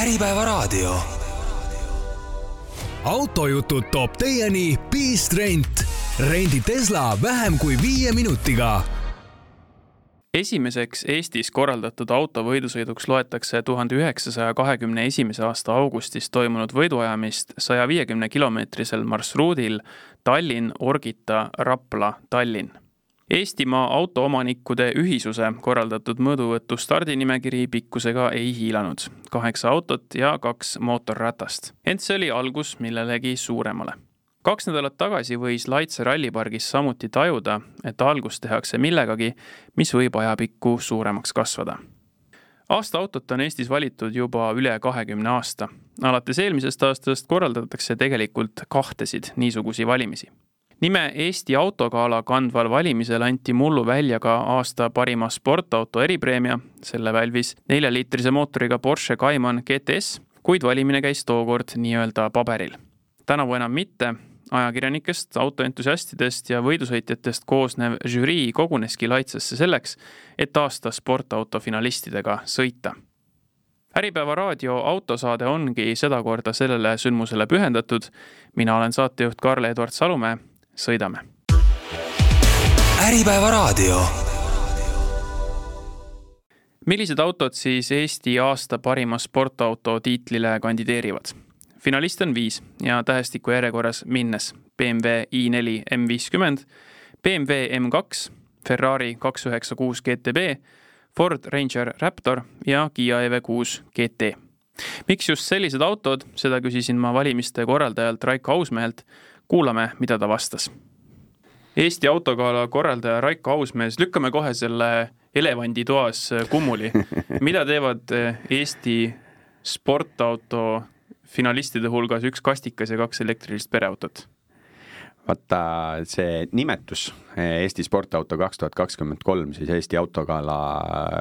Äripäevaraadio. autojutud toob teieni Beast Rent. rendi Tesla vähem kui viie minutiga esimeseks Eestis korraldatud autovõidusõiduks loetakse tuhande üheksasaja kahekümne esimese aasta augustis toimunud võiduajamist saja viiekümne kilomeetrisel marsruudil Tallinn-Orgita-Rapla, Tallinn. Eestimaa Autoomanikude Ühisuse korraldatud mõõduvõtu stardinimekiri pikkusega ei hiilanud. kaheksa autot ja kaks mootorratast. ent see oli algus millelegi suuremale kaks nädalat tagasi võis Laitse rallipargis samuti tajuda, et algust tehakse millegagi, mis võib ajapikku suuremaks kasvada. aastaautot on Eestis valitud juba üle kahekümne aasta. alates eelmisest aastast korraldatakse tegelikult kahtesid niisugusi valimisi nime Eesti autogala kandval valimisel anti mullu välja ka aasta parima sportauto eripreemia, selle pälvis neljaliitrise mootoriga Porsche Cayman GTS, kuid valimine käis tookord nii-öelda paberil. tänavu enam mitte, ajakirjanikest, autoentusiastidest ja võidusõitjatest koosnev žürii koguneski Laitsesse selleks, et aasta sportauto finalistidega sõita. äripäeva raadio autosaade ongi sedakorda sellele sündmusele pühendatud. mina olen saatejuht Karl-Edvard Salumäe, sõidame. äripäeva raadio millised autod siis Eesti aasta parima sportauto tiitlile kandideerivad? finaliste on viis ja tähestiku järjekorras minnes BMW i4 M50, BMW M2, Ferrari kaks üheksa kuus GTB, Ford Ranger Raptor ja Kiia EV6 GT. miks just sellised autod, seda küsisin ma valimiste korraldajalt Raiko Ausmehelt. Kuulame, mida ta vastas. Eesti autogala korraldaja Raiko Ausmees, lükkame kohe selle elevandi toas kummuli. mida teevad Eesti sportauto finalistide hulgas üks kastikas ja kaks elektrilist pereautot vaata see nimetus Eesti sportauto kaks tuhat kakskümmend kolm siis Eesti autogala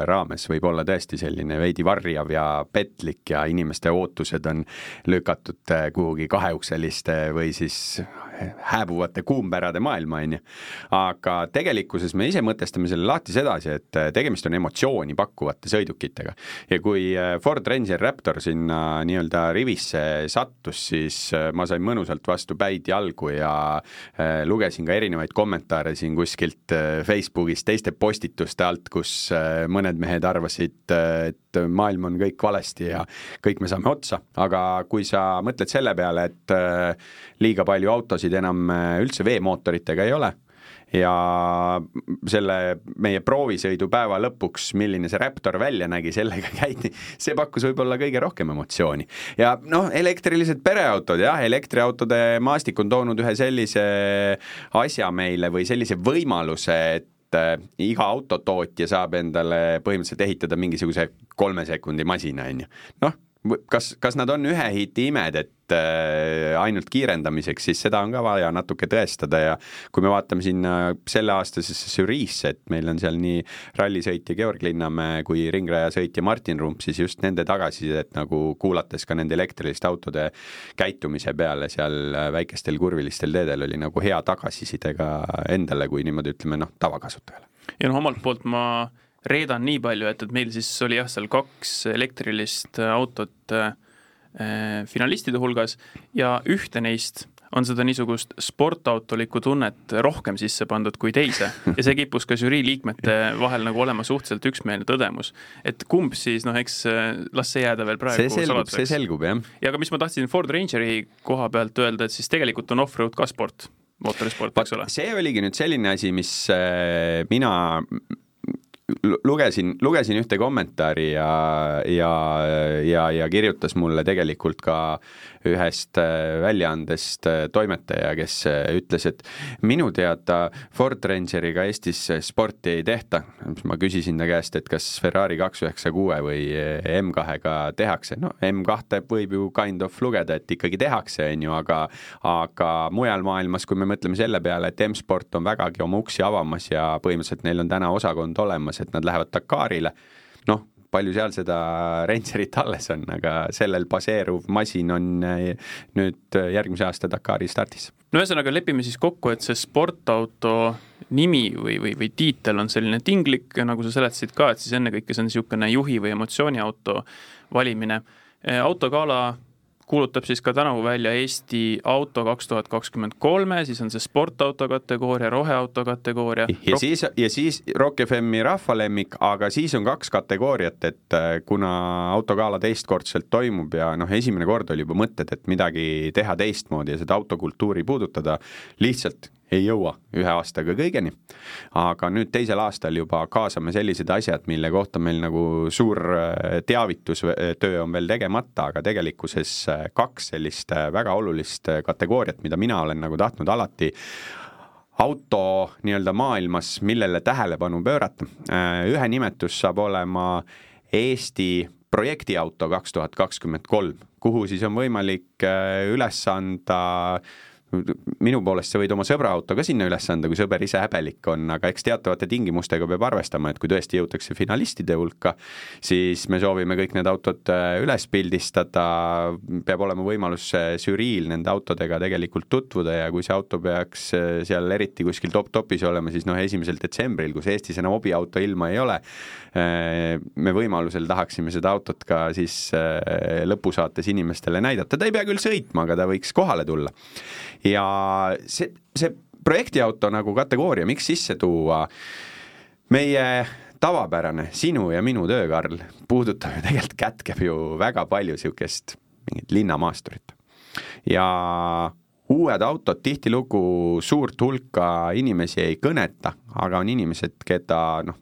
raames võib olla tõesti selline veidi varjav ja petlik ja inimeste ootused on lükatud kuhugi kaheukseliste või siis hääbuvate kuumpärade maailma, on ju. aga tegelikkuses me ise mõtestame selle lahti sedasi, et äh, tegemist on emotsiooni pakkuvate sõidukitega. ja kui äh, Ford Ranger Raptor sinna nii-öelda rivisse sattus, siis äh, ma sain mõnusalt vastu päid jalgu ja lugesin ka erinevaid kommentaare siin kuskilt Facebookis teiste postituste alt, kus mõned mehed arvasid, et maailm on kõik valesti ja kõik me saame otsa, aga kui sa mõtled selle peale, et liiga palju autosid enam äh, üldse veemootoritega ei ole ja selle meie proovisõidupäeva lõpuks, milline see Raptor välja nägi, sellega käidi, see pakkus võib-olla kõige rohkem emotsiooni. ja noh, elektrilised pereautod jah, elektriautode maastik on toonud ühe sellise asja meile või sellise võimaluse, et äh, iga autotootja saab endale põhimõtteliselt ehitada mingisuguse kolme sekundi masina, on ju. noh, kas, kas nad on ühe hiti imed, et äh, ainult kiirendamiseks, siis seda on ka vaja natuke tõestada ja kui me vaatame sinna selleaastasesse žüriisse, et meil on seal nii rallisõitja Georg Linnamäe kui ringrajasõitja Martin Rump, siis just nende tagasisidet nagu kuulates ka nende elektriliste autode käitumise peale seal väikestel kurvilistel teedel oli nagu hea tagasiside ka endale, kui niimoodi ütleme, noh, tavakasutajale. ja noh, omalt poolt ma reedan nii palju, et, et meil siis oli jah, seal kaks elektrilist autot äh, finalistide hulgas ja ühte neist on seda niisugust sportautolikku tunnet rohkem sisse pandud kui teise ja see kippus ka žürii liikmete vahel nagu olema suhteliselt üksmeelne tõdemus. et kumb siis, noh, eks äh, las see jääda veel praegu see selgub, see selgub, jah. ja aga mis ma tahtsin Ford Rangeri koha pealt öelda, et siis tegelikult on off-road ka sport, mootorisport, eks ole. see oligi nüüd selline asi, mis äh, mina lugesin, lugesin ühte kommentaari ja, ja, ja, ja kirjutas mulle tegelikult ka ühest äh, väljaandest äh, toimetaja, kes äh, ütles, et minu teada Ford Rangeriga Eestis sporti ei tehta. siis ma küsisin ta käest, et kas Ferrari kaks üheksa kuue või M2-ga tehakse, no M2-e võib ju kind of lugeda, et ikkagi tehakse, on ju, aga aga mujal maailmas, kui me mõtleme selle peale, et M-sport on vägagi oma uksi avamas ja põhimõtteliselt neil on täna osakond olemas, et nad lähevad Dakarile, noh, palju seal seda Rangerit alles on, aga sellel baseeruv masin on eh, nüüd eh, järgmise aasta Dakari stardis. no ühesõnaga, lepime siis kokku, et see sportauto nimi või, või, või tiitel on selline tinglik, nagu sa seletasid ka, et siis ennekõike see on niisugune juhi või emotsiooniauto valimine autogala kuulutab siis ka tänavu välja Eesti auto kaks tuhat kakskümmend kolme, siis on see sportauto kategooria, roheauto kategooria. ja Rock... siis, ja siis Rock FM-i rahvalemmik, aga siis on kaks kategooriat, et äh, kuna autogala teistkordselt toimub ja noh, esimene kord oli juba mõtted, et midagi teha teistmoodi ja seda autokultuuri puudutada, lihtsalt ei jõua ühe aastaga kõigeni. aga nüüd teisel aastal juba kaasame sellised asjad, mille kohta meil nagu suur äh, teavitustöö on veel tegemata, aga tegelikkuses äh, kaks sellist äh, väga olulist kategooriat, mida mina olen nagu tahtnud alati auto nii-öelda maailmas, millele tähelepanu pöörata. ühe nimetus saab olema Eesti projektiauto kaks tuhat kakskümmend kolm, kuhu siis on võimalik üles anda minu poolest sa võid oma sõbra auto ka sinna üles anda, kui sõber ise häbelik on, aga eks teatavate tingimustega peab arvestama, et kui tõesti jõutakse finalistide hulka, siis me soovime kõik need autod äh, üles pildistada, peab olema võimalus äh, žüriil nende autodega tegelikult tutvuda ja kui see auto peaks äh, seal eriti kuskil top-topis olema, siis noh, esimesel detsembril, kus Eestis enam hobiauto ilma ei ole, me võimalusel tahaksime seda autot ka siis lõpusaates inimestele näidata, ta ei pea küll sõitma, aga ta võiks kohale tulla ja see, see projektiauto nagu kategooria, miks sisse tuua, meie tavapärane sinu ja minu töö, Karl, puudutab ju tegelikult, kätkeb ju väga palju niisugust mingit linnamaasturit. ja uued autod tihtilugu suurt hulka inimesi ei kõneta, aga on inimesed, keda noh,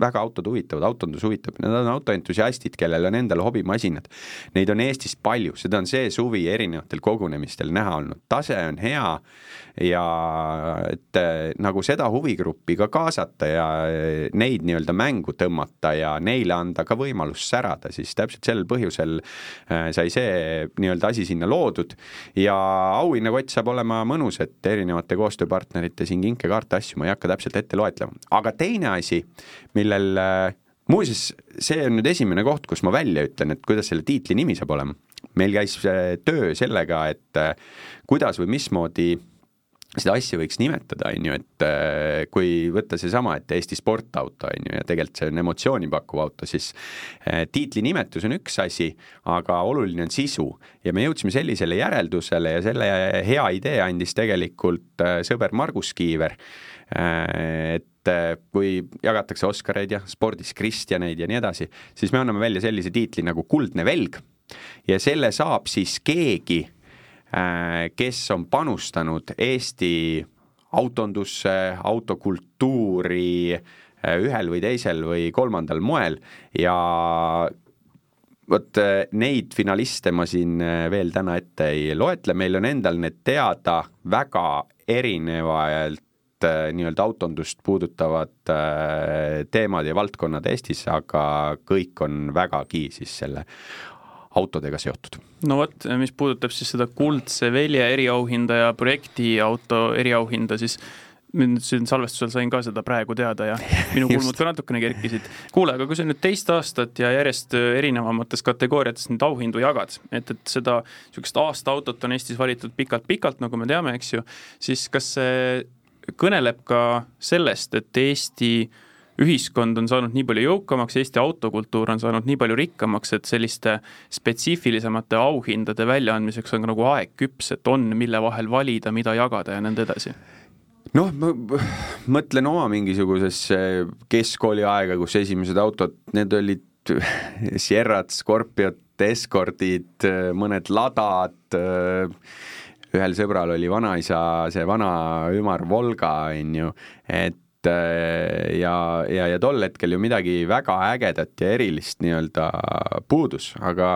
väga autod huvitavad, autondus huvitab, need on autoentusiastid, kellel on endal hobimasinad. Neid on Eestis palju, seda on see suvi erinevatel kogunemistel näha olnud, tase on hea ja et eh, nagu seda huvigruppi ka kaasata ja eh, neid nii-öelda mängu tõmmata ja neile anda ka võimalus särada, siis täpselt sel põhjusel eh, sai see nii-öelda asi sinna loodud. Ja auhinnakott saab olema mõnus, et erinevate koostööpartnerite siin kinkekaarte asju ma ei hakka täpselt ette loetlema, aga teine asi, millel muuseas, see on nüüd esimene koht, kus ma välja ütlen, et kuidas selle tiitli nimi saab olema. meil käis töö sellega, et kuidas või mismoodi seda asja võiks nimetada, on ju, et äh, kui võtta seesama, et Eesti sportauto, on ju, ja tegelikult see on emotsiooni pakkuv auto, siis äh, tiitli nimetus on üks asi, aga oluline on sisu. ja me jõudsime sellisele järeldusele ja selle hea idee andis tegelikult äh, sõber Margus Kiiver, et kui jagatakse Oscareid ja spordis Kristjaneid ja nii edasi, siis me anname välja sellise tiitli nagu Kuldne velg. Ja selle saab siis keegi Äh, kes on panustanud Eesti autondusse, autokultuuri äh, ühel või teisel või kolmandal moel ja vot äh, neid finaliste ma siin veel täna ette ei loetle, meil on endal need teada väga erinevalt nii-öelda autondust puudutavad teemad ja valdkonnad Eestis, aga kõik on vägagi siis selle autodega seotud. no vot, mis puudutab siis seda kuldse Velje eriauhinda ja projektiauto eriauhinda, siis nüüd siin salvestusel sain ka seda praegu teada ja minu kulmud ka natukene kerkisid. kuule, aga kui sa nüüd teist aastat ja järjest erinevamates kategooriates neid auhindu jagad, et, et seda niisugust aastaautot on Eestis valitud pikalt-pikalt, nagu me teame, eks ju, siis kas see kõneleb ka sellest, et Eesti äh, ühiskond on saanud nii palju jõukamaks, Eesti autokultuur on saanud nii palju rikkamaks, et selliste spetsiifilisemate auhindade väljaandmiseks on ka nagu aeg küps, et on, mille vahel valida, mida jagada ja nõnda edasi. Noh, ma mõtlen oma mingisugusesse keskkooli aega, kus esimesed autod, need olid Sierrad, Scorpiod, Escordid, mõned Ladad, ühel sõbral oli vanaisa see vana ümar Volga, on ju, et Äh, ja, ja, ja tol hetkel ju midagi väga ägedat ja erilist nii-öelda puudus, aga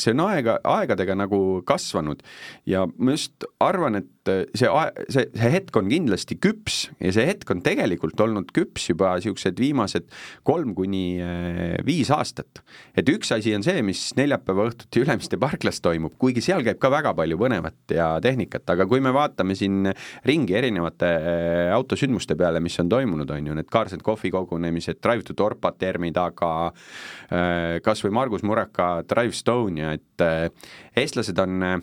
see on aega, aegadega nagu kasvanud. Ja ma just arvan, et see, see, see hetk on kindlasti küps ja see hetk on tegelikult olnud küps juba niisugused viimased kolm kuni äh, viis aastat. et üks asi on see, mis neljapäeva õhtuti Ülemiste parklas toimub, kuigi seal käib ka väga palju põnevat ja tehnikat, aga kui me vaatame siin ringi erinevate äh, autosündmuste peale, mis on toimunud, on ju, need Cars and Coffee kogunemised, Drive to Dorpat termi taga, äh, kas või Margus Muraka Drive Estonia, et eestlased on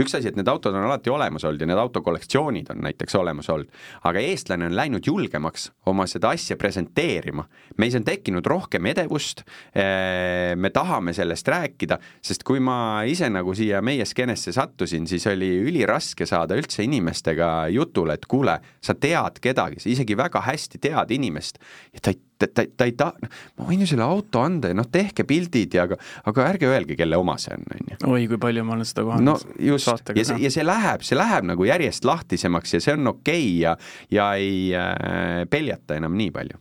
üks asi, et need autod on alati olemas olnud ja need autokollektsioonid on näiteks olemas olnud, aga eestlane on läinud julgemaks oma seda asja presenteerima. meis on tekkinud rohkem edevust, eh, me tahame sellest rääkida, sest kui ma ise nagu siia meie skeenesse sattusin, siis oli üliraske saada üldse inimestega jutule, et kuule, sa tead kedagi, sa isegi väga hästi tead inimest ja ta ei ta, ta, ta ei ta-, noh, ma võin ju selle auto anda ja noh, tehke pildid ja aga, aga ärge öelge, kelle oma see on, on ju. oi, kui palju ma olen seda kohanud. no just, ja see, ja see läheb, see läheb nagu järjest lahtisemaks ja see on okei okay ja, ja ei äh, peljata enam nii palju.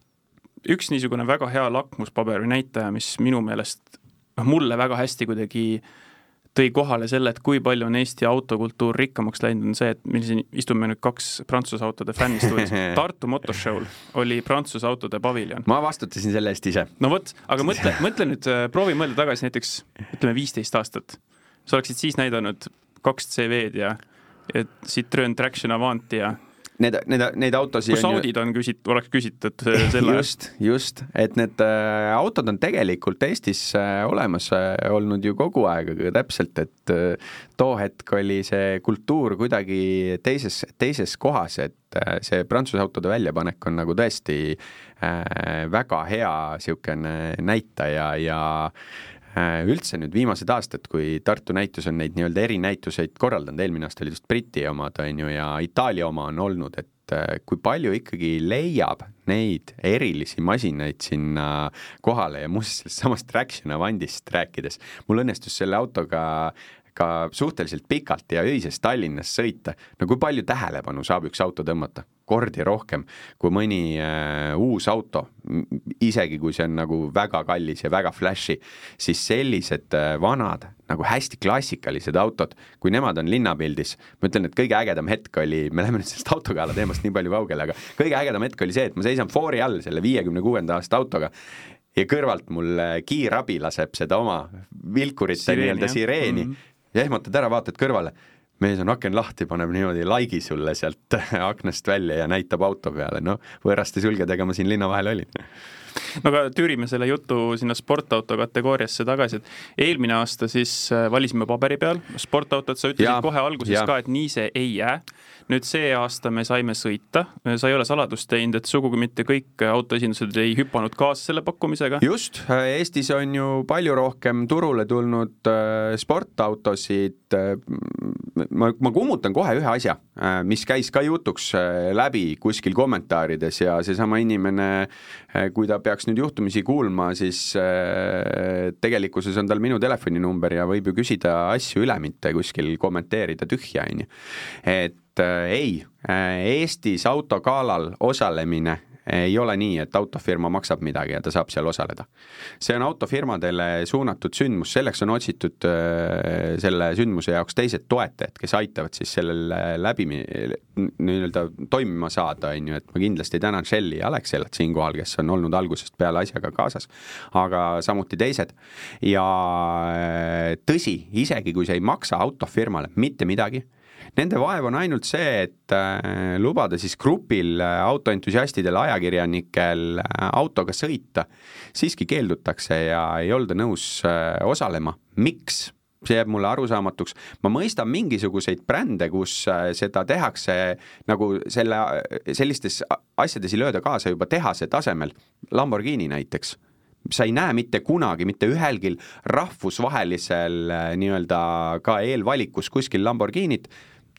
üks niisugune väga hea lakmuspaber või näitaja, mis minu meelest noh, mulle väga hästi kuidagi äh, tõi kohale selle, et kui palju on Eesti autokultuur rikkamaks läinud, on see, et meil siin istume nüüd kaks Prantsuse autode fänni stuudios. Tartu Motoshow'l oli Prantsuse autode paviljon. ma vastutasin selle eest ise. no vot, aga mõtle, mõtle nüüd, äh, proovi mõelda tagasi näiteks ütleme viisteist aastat. sa oleksid siis näidanud kaks CV-d ja, ja Citroen Traction Avanti ja need, need, neid autosid kus Audid on küsit-, oleks küsitud äh, selle just, just, et need äh, autod on tegelikult Eestis äh, olemas olnud ju kogu aeg, aga täpselt, et too hetk oli see kultuur kuidagi teises, teises kohas, et see Prantsuse autode väljapanek on nagu tõesti väga hea niisugune näitaja ja, ja üldse nüüd viimased aastad, kui Tartu näitus on neid nii-öelda erinäituseid korraldanud, eelmine aasta oli just Briti omad, on ju, ja Itaalia oma on olnud, et äh, kui palju ikkagi leiab neid erilisi masinaid sinna kohale ja muuseas sellest samast Traction Avantist rääkides, mul õnnestus selle autoga ka suhteliselt pikalt ja öises Tallinnas sõita, no kui palju tähelepanu saab üks auto tõmmata? Kordi rohkem kui mõni äh, uus auto, isegi kui see on nagu väga kallis ja väga flash'i, siis sellised äh, vanad nagu hästi klassikalised autod, kui nemad on linnapildis, ma ütlen, et kõige ägedam hetk oli, me läheme nüüd sellest autogala teemast nii palju kaugele, aga kõige ägedam hetk oli see, et ma seisan foori all selle viiekümne kuuenda aasta autoga ja kõrvalt mul äh, kiirabi laseb seda oma vilkurite nii-öelda sireeni. Mm -hmm ja ehmatad ära, vaatad kõrvale, mees on aken lahti, paneb niimoodi like'i sulle sealt aknast välja ja näitab auto peale, noh, võõraste sulgedega ma siin linna vahel olin no aga tüürime selle jutu sinna sportauto kategooriasse tagasi, et eelmine aasta siis äh, valisime paberi peal sportautot, sa ütlesid ja, kohe alguses ja. ka, et nii see ei jää. nüüd see aasta me saime sõita, sa ei ole saladust teinud, et sugugi mitte kõik autoesindused ei hüpanud kaasa selle pakkumisega. just, Eestis on ju palju rohkem turule tulnud äh, sportautosid. Äh, ma, ma kummutan kohe ühe asja, mis käis ka jutuks läbi kuskil kommentaarides ja seesama inimene, kui ta peaks nüüd juhtumisi kuulma, siis äh, tegelikkuses on tal minu telefoninumber ja võib ju küsida asju üle, mitte kuskil kommenteerida tühja, on ju. et äh, ei, äh, Eestis autogalal osalemine ei ole nii, et autofirma maksab midagi ja ta saab seal osaleda. see on autofirmadele suunatud sündmus, selleks on otsitud äh, selle sündmuse jaoks teised toetajad, kes aitavad siis sellel läbi nii-öelda toimima saada, on ju, et ma kindlasti tänan Shelly ja Alexelat siinkohal, kes on olnud algusest peale asjaga kaasas, aga samuti teised. ja äh, tõsi, isegi kui see ei maksa autofirmale mitte midagi Nende vaev on ainult see, et äh, lubada siis grupil äh, autoentusiastidel, ajakirjanikel äh, autoga sõita, siiski keeldutakse ja ei olda nõus osalema. miks? see jääb mulle arusaamatuks. ma mõistan mingisuguseid brände, kus seda tehakse nagu selle, sellistes asjades ei lööda kaasa juba tehase tasemel. Lamborghini näiteks sa ei näe mitte kunagi mitte ühelgi rahvusvahelisel nii-öelda ka eelvalikus kuskil Lamborghinit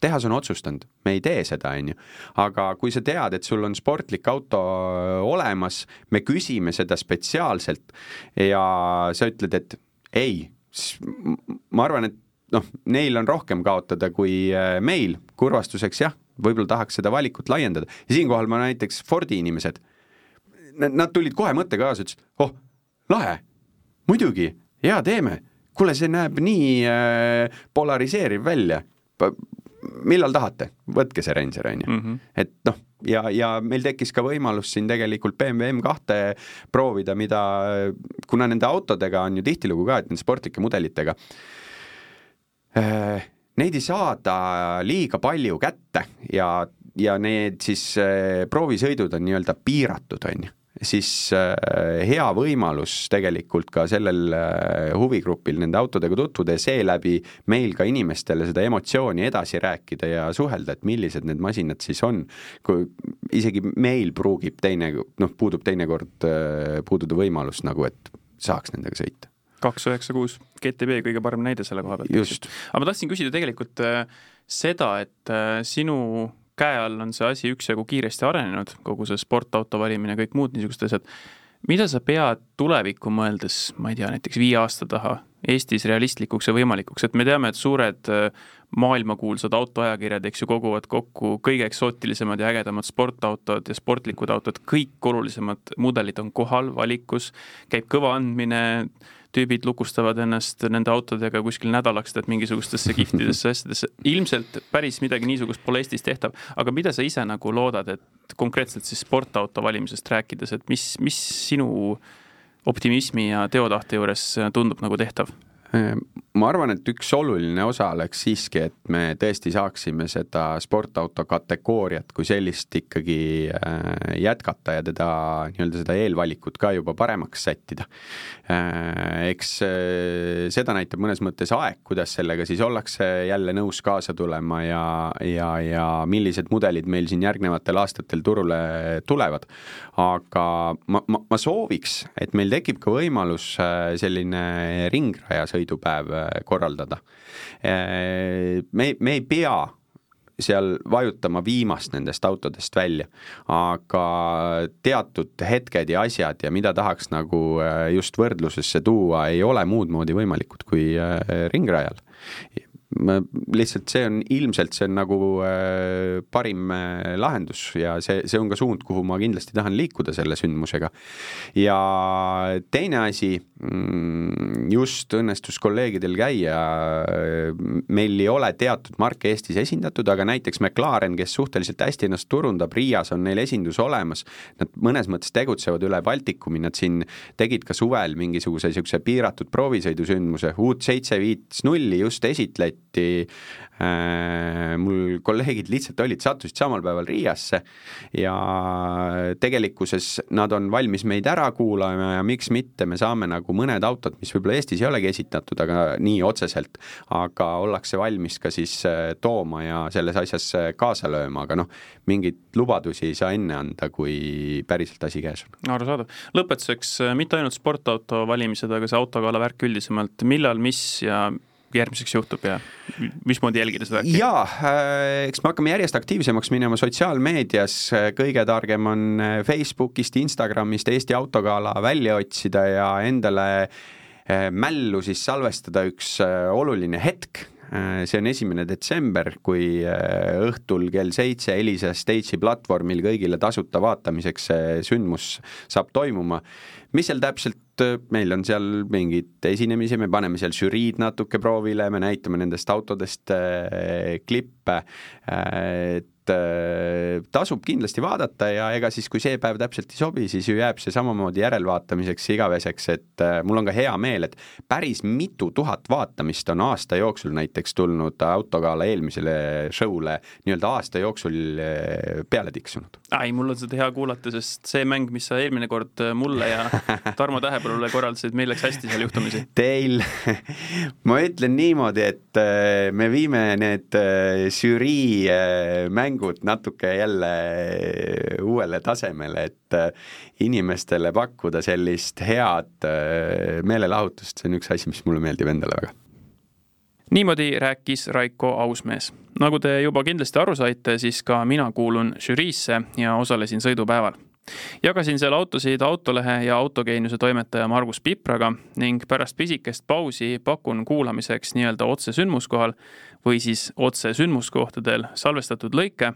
tehas on otsustanud, me ei tee seda, on ju. aga kui sa tead, et sul on sportlik auto olemas, me küsime seda spetsiaalselt ja sa ütled, et ei, ma arvan, et noh, neil on rohkem kaotada kui äh, meil, kurvastuseks jah, võib-olla tahaks seda valikut laiendada. Ja siinkohal ma näiteks Fordi inimesed, nad tulid kohe mõttega kaasa, ütlesid, oh, lahe, muidugi, jaa, teeme. kuule, see näeb nii äh, polariseeriv välja millal tahate, võtke see Ranger, on ju. Mhm. et noh, ja, ja meil tekkis ka võimalus siin tegelikult BMW M2 proovida, mida, kuna nende autodega on ju tihtilugu ka, et nende sportlike mudelitega äh,, neid ei saada liiga palju kätte ja, ja need siis äh, proovisõidud on nii-öelda piiratud, on ju siis äh, hea võimalus tegelikult ka sellel äh, huvigrupil nende autodega tutvuda ja seeläbi meil ka inimestele seda emotsiooni edasi rääkida ja suhelda, et millised need masinad siis on. kui isegi meil pruugib teine, noh, puudub teinekord, äh, puududa võimalus nagu, et saaks nendega sõita kaks üheksa kuus, GTB kõige parem näide selle koha pealt. aga ma tahtsin küsida tegelikult seda, et sinu käe all on see asi üksjagu kiiresti arenenud, kogu see sportauto valimine, kõik muud niisugused asjad. mida sa pead tulevikku mõeldes, ma ei tea, näiteks viie aasta taha Eestis realistlikuks ja võimalikuks, et me teame, et suured äh, maailmakuulsad autoajakirjad, eks ju, koguvad kokku kõige eksootilisemad ja ägedamad sportautod ja sportlikud autod, kõik olulisemad mudelid on kohal valikus, käib kõva andmine tüübid lukustavad ennast nende autodega kuskil nädalaks tead mingisugustesse kihvtidesse asjadesse. ilmselt päris midagi niisugust pole Eestis tehtav, aga mida sa ise nagu loodad, et konkreetselt siis sportauto valimisest rääkides, et mis, mis sinu optimismi ja teotahte juures tundub nagu tehtav? Ma arvan, et üks oluline osa oleks siiski, et me tõesti saaksime seda sportauto kategooriat kui sellist ikkagi äh, jätkata ja teda nii-öelda seda eelvalikut ka juba paremaks sättida. Äh, eks äh, seda näitab mõnes mõttes aeg, kuidas sellega siis ollakse jälle nõus kaasa tulema ja, ja, ja millised mudelid meil siin järgnevatel aastatel turule tulevad. aga ma, ma, ma sooviks, et meil tekib ka võimalus selline ringrajasõidupäev korraldada. me, me ei pea seal vajutama viimast nendest autodest välja, aga teatud hetked ja asjad ja mida tahaks nagu äh, just võrdlusesse tuua, ei ole muud moodi võimalikud kui äh, ringrajal lihtsalt see on ilmselt see on nagu äh, parim äh, lahendus ja see, see on ka suund, kuhu ma kindlasti tahan liikuda selle sündmusega. ja teine asi, mm, just õnnestus kolleegidel käia, meil ei ole teatud marke Eestis esindatud, aga näiteks McLaren, kes suhteliselt hästi ennast turundab, Riias on neil esindus olemas, nad mõnes mõttes tegutsevad üle Baltikumi, nad siin tegid ka suvel mingisuguse niisuguse piiratud proovisõidusündmuse, uut seitse viit nulli just esitleti, hiljuti äh, mul kolleegid lihtsalt olid, sattusid samal päeval Riiasse ja tegelikkuses nad on valmis meid ära kuulama ja miks mitte, me saame nagu mõned autod, mis võib-olla Eestis ei olegi esitatud, aga nii otseselt, aga ollakse valmis ka siis äh, tooma ja selles asjas äh, kaasa lööma, aga noh, mingeid lubadusi ei saa enne anda, kui päriselt asi käes on. arusaadav. lõpetuseks mitte ainult sportauto valimised, aga see autogala värk üldisemalt, millal, mis ja järgmiseks juhtub ja mismoodi jälgida seda jaa, äh, eks me hakkame järjest aktiivsemaks minema sotsiaalmeedias, kõige targem on äh, Facebookist, Instagramist Eesti autogala välja otsida ja endale äh, mällu siis salvestada üks oluline hetk, see on esimene detsember, kui õhtul kell seitse Elisa Stage'i platvormil kõigile tasuta vaatamiseks see sündmus saab toimuma. Mis seal täpselt, meil on seal mingeid esinemisi, me paneme seal žüriid natuke proovile, me näitame nendest autodest äh, klippe äh,, et et äh, tasub kindlasti vaadata ja ega siis, kui see päev täpselt ei sobi, siis ju jääb see samamoodi järelvaatamiseks igaveseks, et äh, mul on ka hea meel, et päris mitu tuhat vaatamist on aasta jooksul näiteks tulnud autogala eelmisele show'le nii-öelda aasta jooksul äh, peale tiksunud. ei, mul on seda hea kuulata, sest see mäng, mis sa eelmine kord mulle ja Tarmo Tähepõllule korraldasid, meil läks hästi seal juhtumisi. Teil, ma ütlen niimoodi, et me viime need žürii mängud mängud natuke jälle uuele tasemele, et äh, inimestele pakkuda sellist head äh, meelelahutust, see on üks asi, mis mulle meeldib endale väga niimoodi rääkis Raiko Ausmees. nagu te juba kindlasti aru saite, siis ka mina kuulun žüriisse ja osalesin sõidupäeval. Jagasin seal autosid Autolehe ja Autogeeniuse toimetaja Margus Pipraga ning pärast pisikest pausi pakun kuulamiseks nii-öelda otse sündmuskohal või siis otse sündmuskohtadel salvestatud lõike,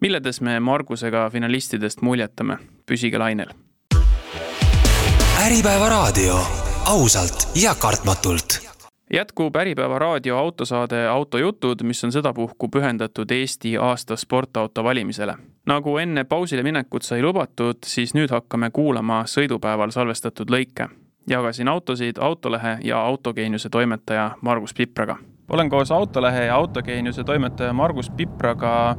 milledes me Margusega finalistidest muljetame. püsige lainel. äripäeva raadio, ausalt ja kartmatult jätkub Äripäeva raadio autosaade Autojutud, mis on sedapuhku pühendatud Eesti aasta sportauto valimisele. nagu enne pausile minekut sai lubatud, siis nüüd hakkame kuulama sõidupäeval salvestatud lõike. jagasin autosid Autolehe ja Autogeeniuse toimetaja Margus Pipraga olen koos Autolehe ja Autogeeniuse toimetaja Margus Pipraga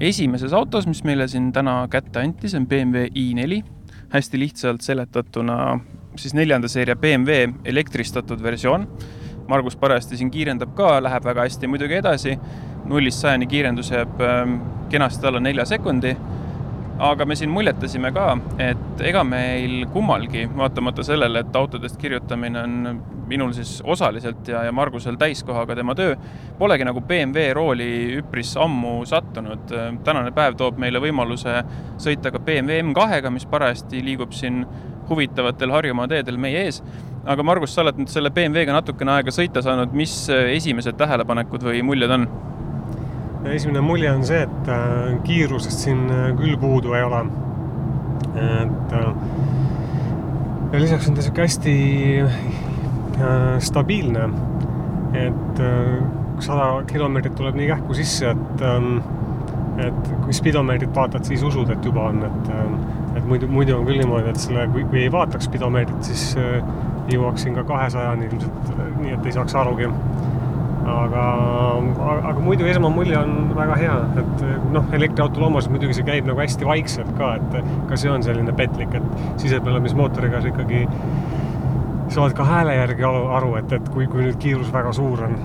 esimeses autos, mis meile siin täna kätte anti, see on BMW i4. hästi lihtsalt seletatuna siis neljanda seeria BMW elektristatud versioon. Margus parajasti siin kiirendab ka, läheb väga hästi muidugi edasi. nullist sajani kiirendus jääb ähm, kenasti alla nelja sekundi aga me siin muljetasime ka, et ega meil kummalgi, vaatamata sellele, et autodest kirjutamine on minul siis osaliselt ja, ja Margusel täiskohaga tema töö, polegi nagu BMW rooli üpris ammu sattunud. tänane päev toob meile võimaluse sõita ka BMW M2-ga, mis parajasti liigub siin huvitavatel Harjumaa teedel meie ees. Aga Margus, sa oled nüüd selle BMW-ga natukene aega sõita saanud, mis esimesed tähelepanekud või muljed on? esimene mulje on see, et äh, kiirusest siin äh, küll puudu ei ole. et äh, ja lisaks on ta sihuke hästi stabiilne. et sada kilomeetrit tuleb nii kähku sisse, et ähm, et kui spidomeetrit vaatad, siis usud, et juba on, et et muidu, muidu on küll niimoodi, et selle, kui, kui ei vaataks spidomeetrit, siis jõuaksin ka kahesajani ilmselt, nii et ei saaks arugi aga, aga muidu esmamulje on väga hea, et noh, elektriauto loomulikult muidugi see käib nagu hästi vaikselt ka, et ka see on selline petlik, et sisepõlemismootoriga sa ikkagi saad ka hääle järgi aru, et, et kui, kui nüüd kiirus väga suur on.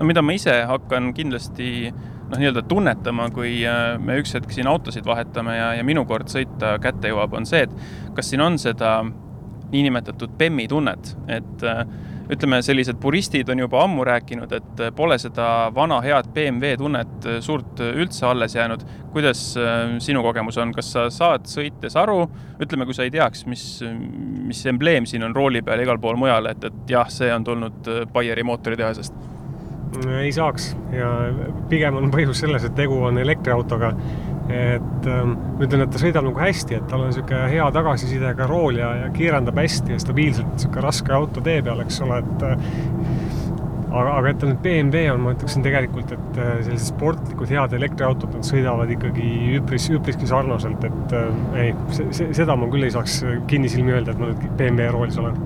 no mida ma ise hakkan kindlasti noh, nii-öelda tunnetama, kui äh, me üks hetk siin autosid vahetame ja, ja minu kord sõita kätte jõuab, on see, et kas siin on seda niinimetatud BEM-i tunnet, et äh, ütleme, sellised puristid on juba ammu rääkinud, et pole seda vana head BMW tunnet suurt üldse alles jäänud. kuidas äh, sinu kogemus on, kas sa saad sõites aru, ütleme, kui sa ei teaks, mis, mis embleem siin on rooli peal ja igal pool mujal, et, et jah, see on tulnud äh, Baieri mootoritehasest? ei saaks ja pigem on põhjus selles, et tegu on elektriautoga et ähm, ma ütlen, et ta sõidab nagu hästi, et tal on niisugune hea tagasisidega rool ja, ja kiirendab hästi ja stabiilselt niisugune raske auto tee peal, eks ole, et äh, aga, aga et ta nüüd BMW on, ma ütleksin tegelikult, et äh, sellised sportlikud head elektriautod, nad sõidavad ikkagi üpris, üpriski sarnaselt, et äh, ei, seda ma küll ei saaks kinnisilmi öelda, et ma nüüd BMW roolis olen.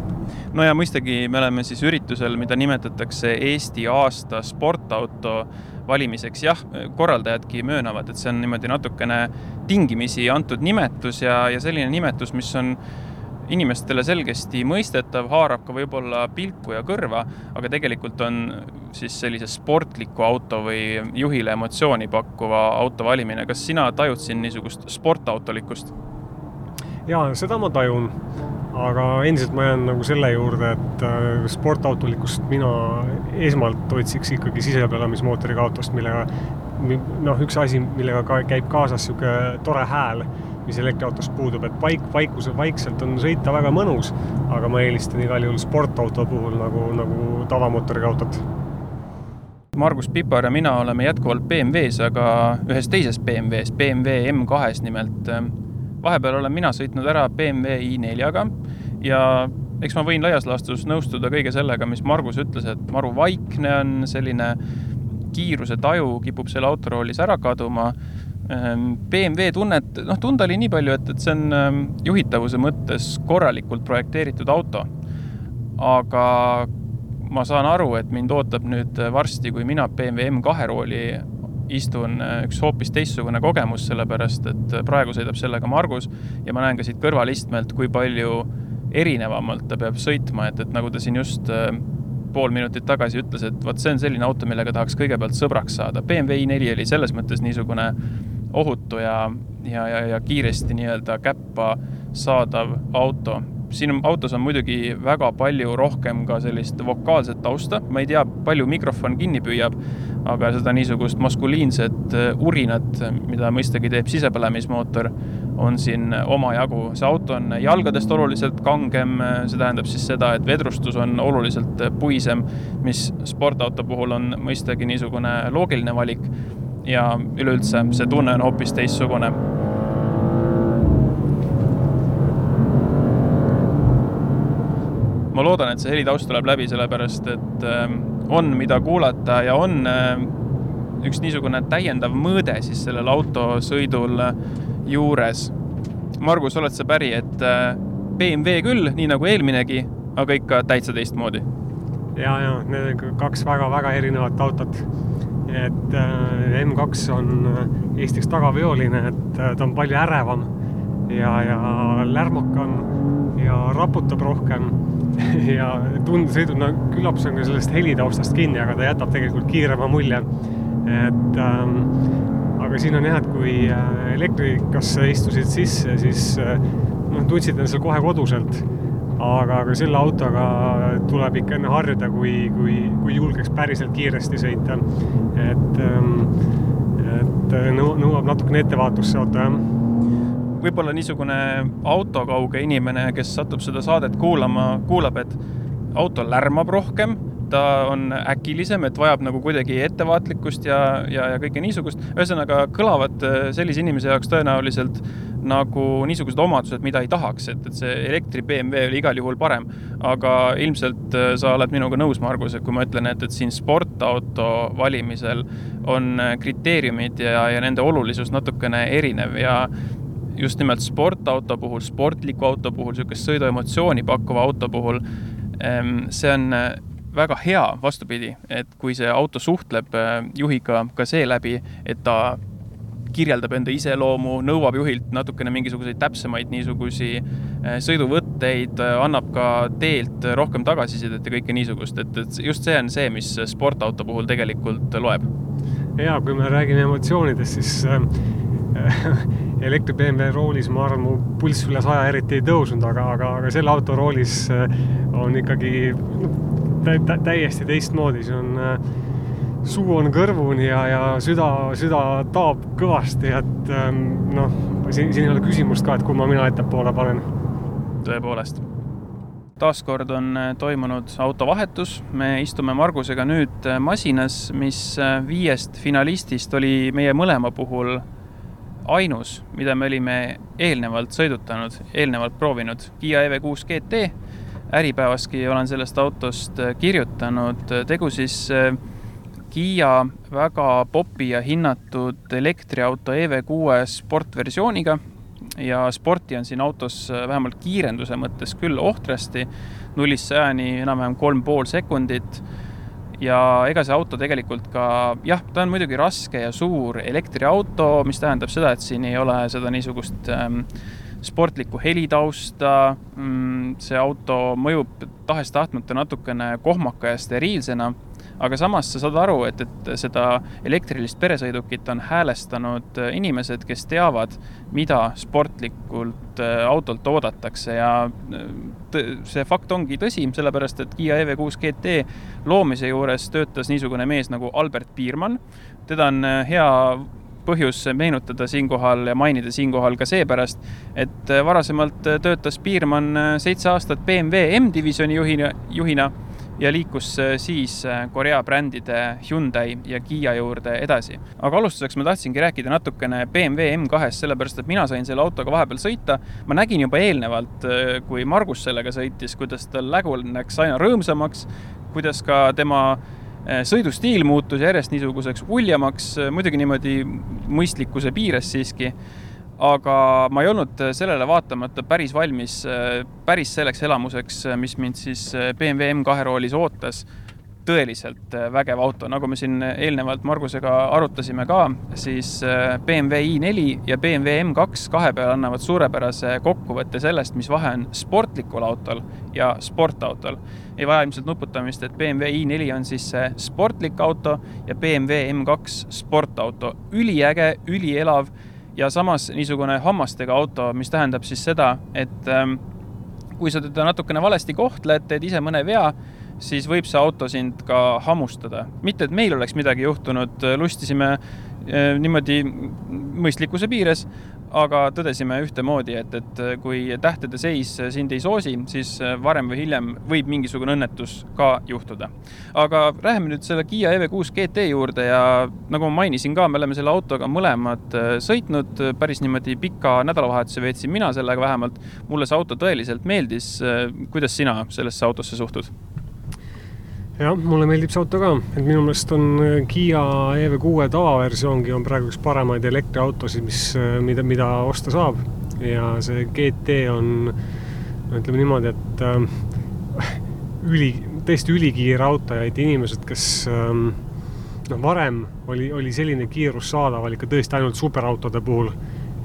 No ja mõistagi me oleme siis üritusel, mida nimetatakse Eesti aasta sportauto valimiseks, jah, korraldajadki möönavad, et see on niimoodi natukene tingimisi antud nimetus ja, ja selline nimetus, mis on inimestele selgesti mõistetav, haarab ka võib-olla pilku ja kõrva, aga tegelikult on siis sellise sportliku auto või juhile emotsiooni pakkuva auto valimine. kas sina tajud siin niisugust sportautolikkust? jaa, seda ma tajun aga endiselt ma jään nagu selle juurde, et äh, sportautolikust mina esmalt otsiks ikkagi sisepõlemismootoriga autost, millega noh, üks asi, millega ka käib kaasas niisugune tore hääl, mis elektriautost puudub, et paik, vaikuse, vaikselt on sõita väga mõnus, aga ma eelistan igal juhul sportauto puhul nagu, nagu tavamootoriga autot Margus Pipar ja mina oleme jätkuvalt BMW-s, aga ühes teises BMW-s, BMW M2-s nimelt vahepeal olen mina sõitnud ära BMW i4-ga ja eks ma võin laias laastus nõustuda kõige sellega, mis Margus ütles, et maru vaikne on, selline kiiruse taju kipub selle autoroolis ära kaduma. Ehm, BMW tunnet, noh, tunda oli nii palju, et, et see on ehm, juhitavuse mõttes korralikult projekteeritud auto. aga ma saan aru, et mind ootab nüüd varsti, kui mina BMW M2 rooli istun äh, üks hoopis teistsugune kogemus, sellepärast et äh, praegu sõidab sellega Margus ja ma näen ka siit kõrvalistmelt, kui palju erinevamalt ta peab sõitma, et, et nagu ta siin just äh, pool minutit tagasi ütles, et vot see on selline auto, millega tahaks kõigepealt sõbraks saada. BMW i4 oli selles mõttes niisugune ohutu ja, ja, ja, ja kiiresti nii-öelda käppa saadav auto siin autos on muidugi väga palju rohkem ka sellist vokaalset tausta, ma ei tea, palju mikrofon kinni püüab, aga seda niisugust maskuliinset äh, urinat, mida mõistagi teeb sisepõlemismootor, on siin omajagu. see auto on jalgadest oluliselt kangem, see tähendab siis seda, et vedrustus on oluliselt puisem, mis sportauto puhul on mõistagi niisugune loogiline valik. Ja üleüldse see tunne on hoopis teistsugune ma loodan, et see helitaust tuleb läbi, sellepärast et ähm, on, mida kuulata ja on ähm, üks niisugune täiendav mõõde siis sellel autosõidul juures. Margus, oled sa päri, et äh, BMW küll, nii nagu eelminegi, aga ikka täitsa teistmoodi? ja, ja need on kaks väga-väga erinevat autot. et äh, M2 on äh, Eestiks tagaveoline, et ta on palju ärevam ja, ja lärmakam ja raputab rohkem ja tund-, sõidub, no küllap see on ka sellest helitaustast kinni, aga ta jätab tegelikult kiirema mulje. et ähm, aga siin on jah, et kui äh, elektrikasse istusid sisse, siis äh, noh, tundsid ennast seal kohe koduselt. aga, aga selle autoga tuleb ikka enne harjuda, kui, kui, kui julgeks päriselt kiiresti sõita. et, ähm, et äh, nõuab natukene ettevaatust see auto, jah võib-olla niisugune autokauge inimene, kes satub seda saadet kuulama, kuulab, et auto lärmab rohkem, ta on äkilisem, et vajab nagu kuidagi ettevaatlikkust ja, ja, ja kõike niisugust. ühesõnaga kõlavad äh, sellise inimese jaoks tõenäoliselt nagu niisugused omadused, mida ei tahaks, et, et see elektri BMW oli igal juhul parem. aga ilmselt äh, sa oled minuga nõus, Margus, et kui ma ütlen, et, et siin sportauto valimisel on äh, kriteeriumid ja, ja nende olulisus natukene erinev ja just nimelt sportauto puhul, sportliku auto puhul, niisugust sõiduemotsiooni pakkuva auto puhul, ehm, see on äh, väga hea, vastupidi, et kui see auto suhtleb äh, juhiga ka seeläbi, et ta kirjeldab enda iseloomu, nõuab juhilt natukene mingisuguseid täpsemaid niisugusi äh, sõiduvõtteid, annab ka teelt rohkem tagasisidet ja kõike niisugust, et, et just see on see, mis sportauto puhul tegelikult loeb. ja kui me räägime emotsioonidest, siis elektri BMW roolis ma arvan, mu pulss üle saja eriti ei tõusnud, aga, aga, aga selle auto roolis äh, on ikkagi tä tä täiesti teistmoodi, see on äh, suu on kõrvuni ja, ja süda, süda taab kõvasti, et ähm, noh, siin, siin ei ole küsimust ka, et kumma mina ettepoole panen. tõepoolest. taaskord on äh, toimunud autovahetus, me istume Margusega nüüd masinas, mis viiest finalistist oli meie mõlema puhul ainus, mida me olime eelnevalt sõidutanud, eelnevalt proovinud, Kiia EV6 GT. Äripäevaski olen sellest autost äh, kirjutanud, tegu siis äh, Kiia väga popi ja hinnatud elektriauto EV6 sportversiooniga. Ja sporti on siin autos äh, vähemalt kiirenduse mõttes küll ohtrasti, nullist sajani enam-vähem kolm pool sekundit ja ega see auto tegelikult ka, jah, ta on muidugi raske ja suur elektriauto, mis tähendab seda, et siin ei ole seda niisugust ähm, sportlikku helitausta mm,. see auto mõjub tahes-tahtmata natukene kohmaka ja steriilsena aga samas sa saad aru, et, et seda elektrilist peresõidukit on häälestanud äh, inimesed, kes teavad, mida sportlikult äh, autolt oodatakse ja äh, see fakt ongi tõsi, sellepärast et Kiia EV6 GT loomise juures töötas niisugune mees nagu Albert Piirmann. teda on hea põhjus meenutada siinkohal ja mainida siinkohal ka seepärast, et varasemalt töötas Piirmann seitse aastat BMW M-divisjoni juhina, juhina ja liikus äh, siis äh, Korea brändide Hyundai ja Kiia juurde edasi. aga alustuseks ma tahtsingi rääkida natukene BMW M2-st, sellepärast et mina sain selle autoga vahepeal sõita. ma nägin juba eelnevalt, äh, kui Margus sellega sõitis, kuidas tal lägu läks aina rõõmsamaks, kuidas ka tema sõidustiil muutus järjest niisuguseks uljamaks, muidugi niimoodi mõistlikkuse piires siiski aga ma ei olnud sellele vaatamata päris valmis päris selleks elamuseks, mis mind siis BMW M2 roolis ootas. tõeliselt vägev auto, nagu me siin eelnevalt Margusega arutasime ka, siis BMW i4 ja BMW M2 kahe peale annavad suurepärase kokkuvõtte sellest, mis vahe on sportlikul autol ja sportautol. ei vaja ilmselt nuputamist, et BMW i4 on siis see sportlik auto ja BMW M2 sportauto. üliäge, ülielav ja samas niisugune hammastega auto, mis tähendab siis seda, et ähm, kui sa teda natukene valesti kohtled, teed ise mõne vea, siis võib see auto sind ka hammustada. mitte, et meil oleks midagi juhtunud, lustisime äh, niimoodi mõistlikkuse piires, aga tõdesime ühtemoodi, et, et kui tähtede seis sind ei soosi, siis varem või hiljem võib mingisugune õnnetus ka juhtuda. aga läheme nüüd selle Kiia EV6 GT juurde ja nagu ma mainisin ka, me oleme selle autoga mõlemad sõitnud, päris niimoodi pika nädalavahetuse veetsin mina sellega vähemalt. mulle see auto tõeliselt meeldis. kuidas sina sellesse autosse suhtud? Jah, mulle meeldib see auto ka, et minu meelest on äh, Kiia EV6 tavaversioongi on praegu üks paremaid elektriautosid, mis, äh, mida, mida osta saab. ja see GT on, no ütleme niimoodi, et äh, üli, tõesti ülikiire auto ja et inimesed, kes ähm, noh, varem oli, oli selline kiirus saadaval ikka tõesti ainult superautode puhul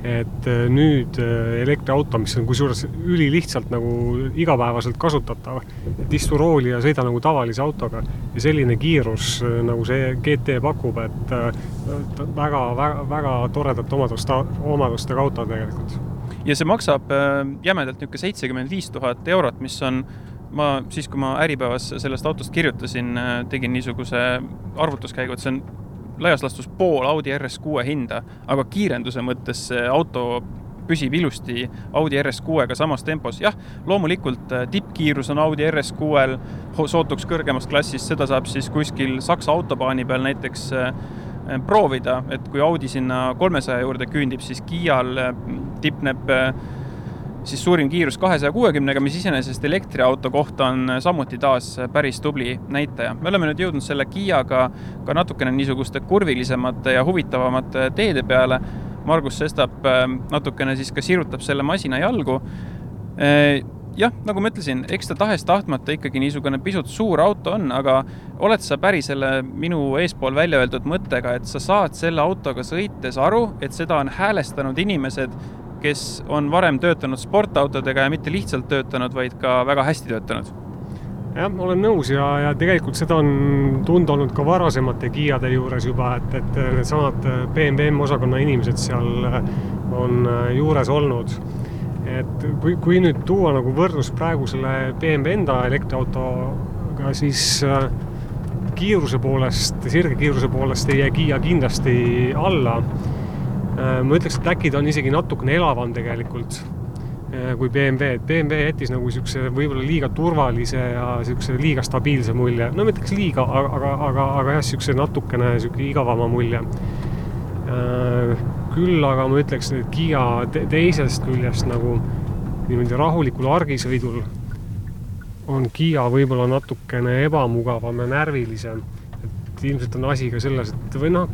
et äh, nüüd äh, elektriauto, mis on kusjuures ülilihtsalt nagu igapäevaselt kasutatav, et istu rooli ja sõida nagu tavalise autoga ja selline kiirus, äh, nagu see GT pakub, et väga, väga, väga toredate omaduste, omadustega auto tegelikult. ja see maksab jämedalt niisugune seitsekümmend viis tuhat eurot, mis on ma siis, kui ma Äripäevas sellest autost kirjutasin, tegin niisuguse arvutuskäigu, et see on laias laastus pool Audi RS6 hinda, aga kiirenduse mõttes see auto püsib ilusti Audi RS6-ga samas tempos. jah, loomulikult äh, tippkiirus on Audi RS6-l sootuks kõrgemast klassist, seda saab siis kuskil Saksa autobaani peal näiteks äh, proovida, et kui Audi sinna kolmesaja juurde küündib, siis Kiial äh, tipneb siis suurim kiirus kahesaja kuuekümnega, mis iseenesest elektriauto kohta on samuti taas päris tubli näitaja. me oleme nüüd jõudnud selle Kiiaga ka natukene niisuguste kurvilisemate ja huvitavamate teede peale. Margus Sestap äh, natukene siis ka sirutab selle masina jalgu. Äh, jah, nagu ma ütlesin, eks ta tahes-tahtmata ikkagi niisugune pisut suur auto on, aga oled sa päri selle minu eespool välja öeldud mõttega, et sa saad selle autoga sõites aru, et seda on häälestanud inimesed, kes on varem töötanud sportautodega ja mitte lihtsalt töötanud, vaid ka väga hästi töötanud jah, ma olen nõus ja, ja tegelikult seda on tunda olnud ka varasemate Kiiade juures juba, et, et needsamad BMW osakonna inimesed seal on juures olnud. et kui, kui nüüd tuua nagu võrdlus praegu selle BMW enda elektriautoga, siis äh, kiiruse poolest, sirge kiiruse poolest ei jää Kiia kindlasti alla Äh, ma ütleks, et äkki ta on isegi natukene elavam tegelikult äh, kui BMW, et BMW jättis nagu niisuguse võib-olla liiga turvalise ja niisuguse liiga stabiilse mulje, no ma ütleks liiga, aga, aga, aga, aga jah, niisuguse natukene niisugune igavama mulje. Äh, küll aga ma ütleks, et Kiia te teisest küljest nagu niimoodi rahulikul argisõidul on Kiia võib-olla natukene ebamugavam ja närvilisem et ilmselt on asi ka selles, et või noh,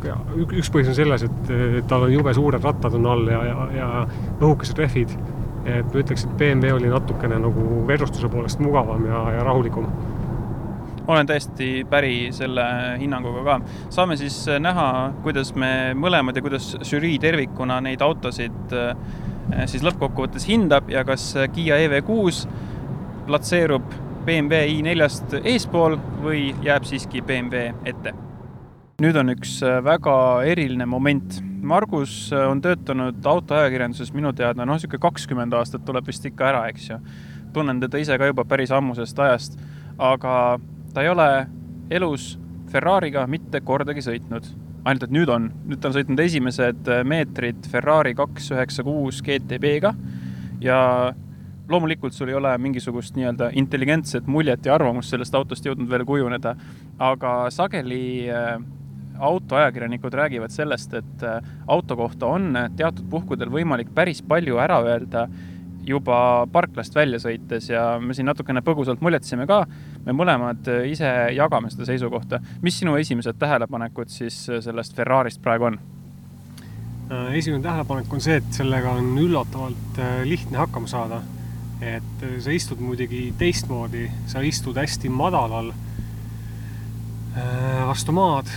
üks põhjus on selles, et tal on jube suured rattad on all ja, ja, ja õhukesed rehvid. et ma ütleks, et BMW oli natukene nagu vedrustuse poolest mugavam ja, ja rahulikum olen täiesti päri selle hinnanguga ka. saame siis näha, kuidas me mõlemad ja kuidas žürii tervikuna neid autosid eh, siis lõppkokkuvõttes hindab ja kas Kiia EV6 platseerub BMW i4-st eespool või jääb siiski BMW ette? nüüd on üks äh, väga eriline moment. Margus äh, on töötanud autoajakirjanduses minu teada, noh, niisugune kakskümmend aastat tuleb vist ikka ära, eks ju. tunnen teda ise ka juba päris ammusest ajast, aga ta ei ole elus Ferrari'ga mitte kordagi sõitnud. ainult, et nüüd on, nüüd ta on sõitnud esimesed äh, meetrid Ferrari kaks üheksa kuus GTB-ga ja loomulikult sul ei ole mingisugust nii-öelda intelligentset muljet ja arvamust sellest autost jõudnud veel kujuneda, aga sageli äh, autoajakirjanikud räägivad sellest, et äh, auto kohta on teatud puhkudel võimalik päris palju ära öelda juba parklast välja sõites ja me siin natukene põgusalt muljetasime ka, me mõlemad äh, ise jagame seda seisukohta. mis sinu esimesed tähelepanekud siis sellest Ferrarist praegu on? esimene tähelepanek on see, et sellega on üllatavalt lihtne hakkama saada et äh, sa istud muidugi teistmoodi, sa istud hästi madalal äh, vastu maad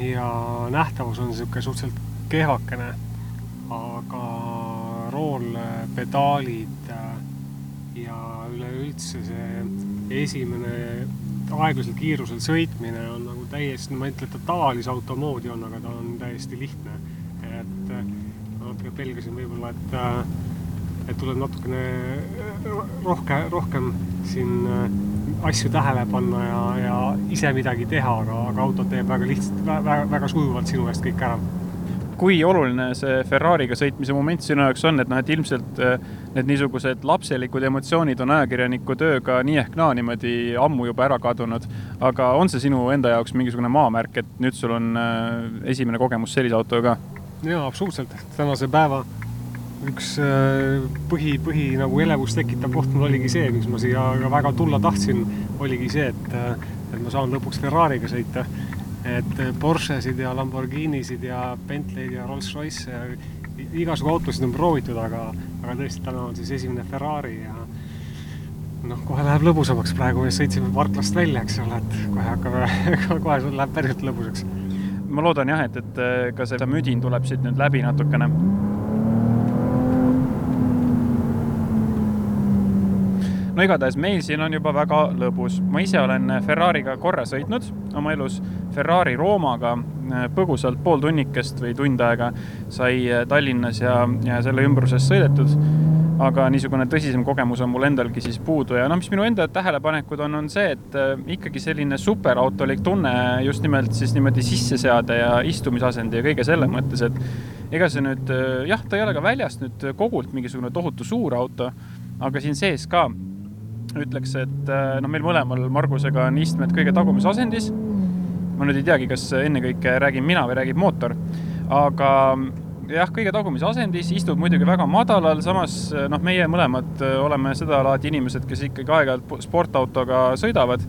ja nähtavus on niisugune suhteliselt kehvakene, aga rool, pedaalid äh, ja üleüldse see esimene aeglasel kiirusel sõitmine on nagu täiesti, ma ei ütle, et ta tavalise auto moodi on, aga ta on täiesti lihtne. et natuke pelgasin võib-olla, et et tuleb natukene rohkem, rohkem siin äh, asju tähele panna ja, ja ise midagi teha, aga, aga auto teeb väga lihtsalt, väga, väga sujuvalt sinu eest kõik ära. kui oluline see Ferrari'ga sõitmise moment sinu jaoks on, et noh, et ilmselt äh, need niisugused lapselikud emotsioonid on ajakirjaniku tööga nii ehk naa niimoodi ammu juba ära kadunud, aga on see sinu enda jaoks mingisugune maamärk, et nüüd sul on äh, esimene kogemus sellise autoga? jaa, absoluutselt, tänase päeva üks äh, põhi, põhi nagu elevust tekitav koht mul oligi see, miks ma siia väga tulla tahtsin, oligi see, et, äh, et ma saan lõpuks Ferrari'ga sõita. et äh, Porschesid ja Lamborghinisid ja Bentley'd ja Rolls-Royce ja igasugu autosid on proovitud, aga, aga tõesti, täna on siis esimene Ferrari ja noh, kohe läheb lõbusamaks, praegu me sõitsime parklast välja, eks ole, et kohe hakkame, kohe läheb päriselt lõbusaks. ma loodan jah, et, et ka see müdin tuleb siit nüüd läbi natukene no igatahes meil siin on juba väga lõbus. ma ise olen Ferrari'ga korra sõitnud oma elus, Ferrari Roomaga põgusalt pool tunnikest või tund aega sai Tallinnas ja, ja selle ümbruses sõidetud. Aga niisugune tõsisem kogemus on mul endalgi siis puudu. Ja noh, mis minu enda tähelepanekud on, on see, et äh, ikkagi selline superautolik tunne just nimelt siis niimoodi sisseseade ja istumisasendi ja kõige selle mõttes, et ega see nüüd äh, jah, ta ei ole ka väljast nüüd kogult mingisugune tohutu suur auto, aga siin sees ka ütleks, et äh, noh, meil mõlemal Margusega on istmed kõige tagumises asendis. ma nüüd ei teagi, kas ennekõike räägin mina või räägib mootor, aga jah, kõige tagumises asendis, istub muidugi väga madalal, samas noh, meie mõlemad äh, oleme seda laadi inimesed, kes ikkagi aeg-ajalt sportautoga sõidavad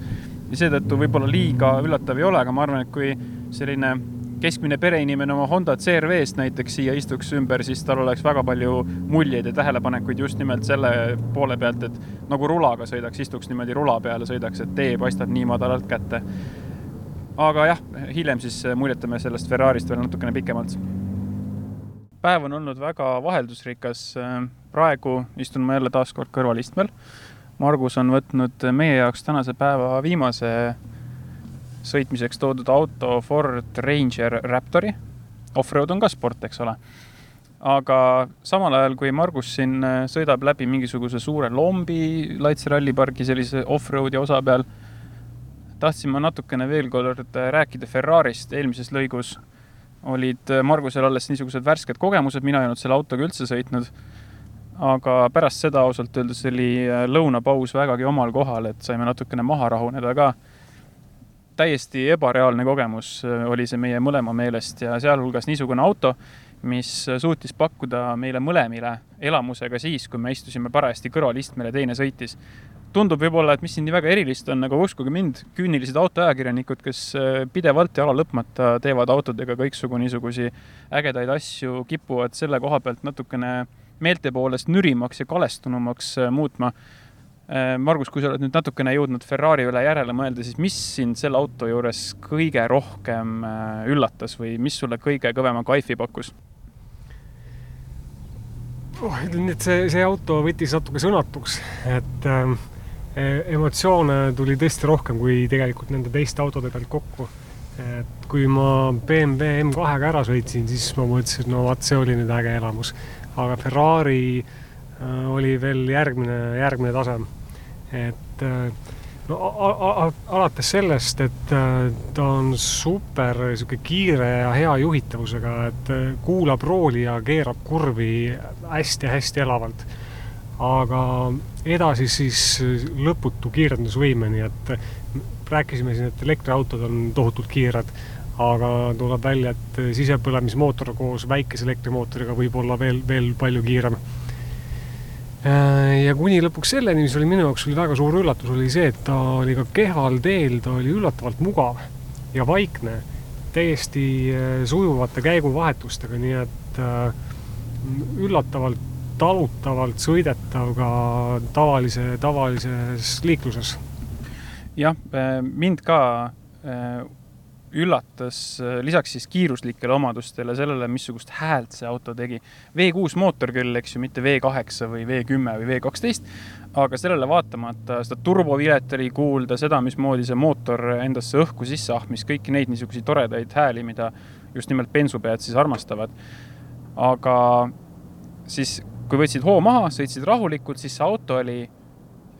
ja seetõttu võib-olla liiga üllatav ei ole, aga ma arvan, et kui selline keskmine pereinimene oma Honda CRV-st näiteks siia istuks ümber, siis tal oleks väga palju muljeid ja tähelepanekuid just nimelt selle poole pealt, et nagu rulaga sõidaks, istuks niimoodi rula peal ja sõidaks, et tee paistab nii madalalt kätte. aga jah, hiljem siis muljetame sellest Ferrarist veel natukene pikemalt päev on olnud väga vaheldusrikas. praegu istun ma jälle taas kord kõrvalistmel. Margus on võtnud meie jaoks tänase päeva viimase sõitmiseks toodud auto Ford Ranger Raptori. Offroad on ka sport, eks ole. aga samal ajal, kui Margus siin sõidab läbi mingisuguse suure lombi Laitse rallipargi sellise off-road'i osa peal, tahtsin ma natukene veel kord rääkida Ferrarist eelmises lõigus olid äh, Margusel alles niisugused värsked kogemused, mina ei olnud selle autoga üldse sõitnud. aga pärast seda ausalt öeldes oli äh, lõunapaus vägagi omal kohal, et saime natukene maha rahuneda ka. Täiesti ebareaalne kogemus äh, oli see meie mõlema meelest ja sealhulgas niisugune auto, mis suutis pakkuda meile mõlemile elamuse ka siis, kui me istusime parajasti kõrvalistmel ja teine sõitis tundub võib-olla, et mis siin nii väga erilist on, aga uskuge mind, küünilised autoajakirjanikud, kes äh, pidevalt ja ala lõpmata teevad autodega kõiksugu niisugusi ägedaid asju, kipuvad selle koha pealt natukene meelte poolest nürimaks ja kalestunumaks äh, muutma. Äh, Margus, kui sa oled nüüd natukene jõudnud Ferrari üle järele mõelda, siis mis sind selle auto juures kõige rohkem üllatas või mis sulle kõige kõvema kaifi pakkus? oh, ütlen, et see, see auto võttis natuke sõnatuks, et äh, emotsioone tuli tõesti rohkem kui tegelikult nende teiste autode pealt kokku. et kui ma BMW M2-ga ära sõitsin, siis ma mõtlesin, et no vot, see oli nüüd äge elamus. aga Ferrari äh, oli veel järgmine, järgmine tase. et äh, no alates sellest, et äh, ta on super sihuke kiire ja hea juhitavusega, et kuulab rooli ja keerab kurvi hästi-hästi elavalt aga edasi siis lõputu kiirendusvõimeni, et rääkisime siin, et elektriautod on tohutult kiired, aga tuleb välja, et sisepõlemismootor koos väikese elektrimootoriga võib olla veel, veel palju kiirem. Ja kuni lõpuks selleni, mis oli minu jaoks oli väga suur üllatus, oli see, et ta oli ka kehval teel, ta oli üllatavalt mugav ja vaikne, täiesti sujuvate käiguvahetustega, nii et üllatavalt talutavalt sõidetav ka tavalise, tavalises liikluses. jah, äh, mind ka äh, üllatas äh, lisaks siis kiiruslikele omadustele sellele, missugust häält see auto tegi. V6 mootor küll, eks ju, mitte V8 või V10 või V12, aga sellele vaatamata seda turbovilet oli kuulda, seda, mismoodi see mootor endasse õhku sisse ahmis, kõiki neid niisuguseid toredaid hääli, mida just nimelt bensupead siis armastavad. aga siis kui võtsid hoo maha, sõitsid rahulikult, siis see auto oli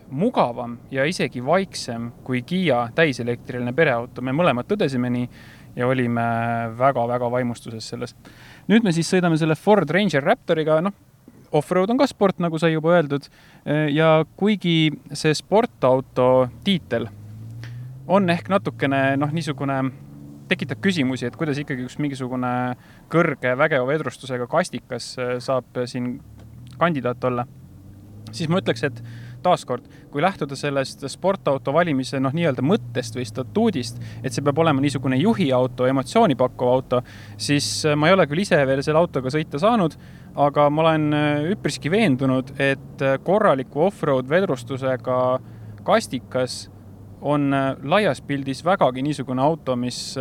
mugavam ja isegi vaiksem kui Kiia täiselektriline pereauto, me mõlemad tõdesime nii ja olime väga-väga vaimustuses sellest. nüüd me siis sõidame selle Ford Ranger Raptoriga, noh, off-road on ka sport, nagu sai juba öeldud, ja kuigi see sportauto tiitel on ehk natukene noh, niisugune tekitab küsimusi, et kuidas ikkagi üks mingisugune kõrge vägeva vedrustusega kastikas saab siin kandidaat olla, siis ma ütleks, et taaskord, kui lähtuda sellest sportauto valimise noh, nii-öelda mõttest või statuudist, et see peab olema niisugune juhiauto, emotsiooni pakkuv auto, siis ma ei ole küll ise veel selle autoga sõita saanud, aga ma olen äh, üpriski veendunud, et korraliku off-road vedrustusega kastikas on laias pildis vägagi niisugune auto, mis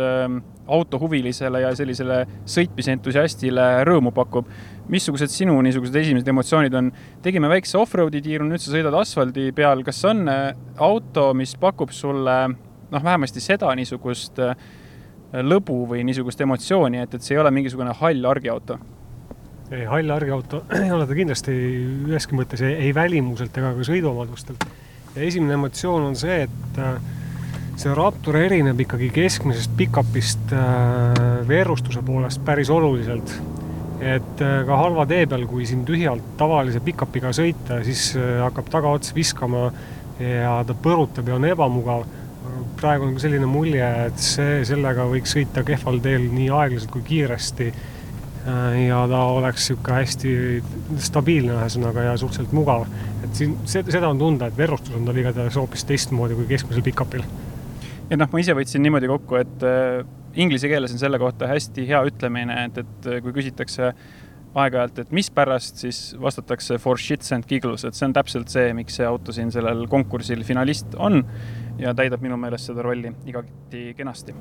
autohuvilisele ja sellisele sõitmisentusiastile rõõmu pakub. missugused sinu niisugused esimesed emotsioonid on? tegime väikse off-road'i tiiru, nüüd sa sõidad asfaldi peal, kas on auto, mis pakub sulle noh, vähemasti seda niisugust lõbu või niisugust emotsiooni, et, et see ei ole mingisugune hall argiauto? ei, hall argiauto ei ole ta kindlasti üheski mõttes ei, ei välimuselt ega ka sõiduomadustelt. Ja esimene emotsioon on see, et äh, see Raptor erineb ikkagi keskmisest pikapist äh, veerustuse poolest päris oluliselt. et äh, ka halva tee peal, kui siin tühjalt tavalise pikapiga sõita, siis hakkab tagaots viskama ja ta põrutab ja on ebamugav praegu on selline mulje, et see, sellega võiks sõita kehval teel nii aeglaselt kui kiiresti. Äh, ja ta oleks niisugune hästi stabiilne ühesõnaga ja suhteliselt mugav. et siin seda on tunda, et verustus on tal igatahes hoopis teistmoodi kui keskmisel pikapil. ja noh, ma ise võtsin niimoodi kokku, et äh, inglise keeles on selle kohta hästi hea ütlemine, et, et kui küsitakse aeg-ajalt, et mispärast, siis vastatakse for shits and giggles, et see on täpselt see, miks see auto siin sellel konkursil finalist on ja täidab minu meelest seda rolli igati kenasti.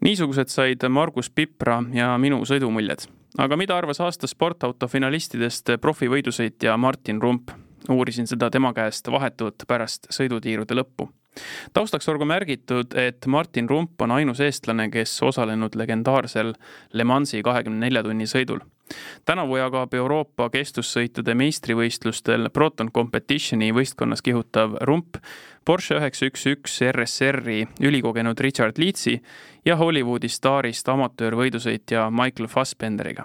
Niisugused said Margus Pipra ja minu sõidumuljed. aga mida arvas aasta sportauto finalistidest profivõidusõitja Martin Rump? uurisin seda tema käest vahetult pärast sõidutiirude lõppu taustaks olgu märgitud, et Martin Rump on ainus eestlane, kes osalenud legendaarsel Le Mansi kahekümne nelja tunni sõidul tänavu jagab Euroopa kestvussõitude meistrivõistlustel Proton Competitioni võistkonnas kihutav rump Porsche üheksa üks üks RSR-i ülikogenud Richard Leedsi ja Hollywoodi staarist amatöörvõidusõitja Michael Fassbenderiga.